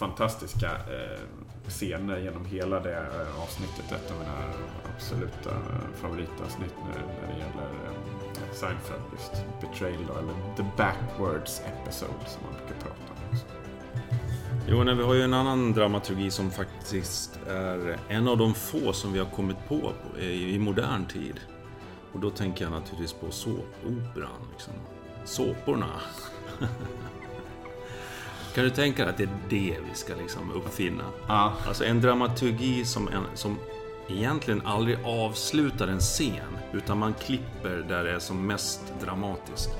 fantastiska eh, scener genom hela det eh, avsnittet. Ett av mina absoluta eh, favoritavsnitt när, det gäller Seinfeld. Just Betrayal då, eller The Backwards Episode som man brukar prata om. Också. Jo, nej, vi har ju en annan dramaturgi som faktiskt är en av de få som vi har kommit på i, i modern tid. Och då tänker jag naturligtvis på såpoperan. Liksom. Såporna. kan du tänka dig att det är det vi ska liksom uppfinna? Ja. Alltså en dramaturgi som, en, som egentligen aldrig avslutar en scen, utan man klipper där det är som mest dramatiskt.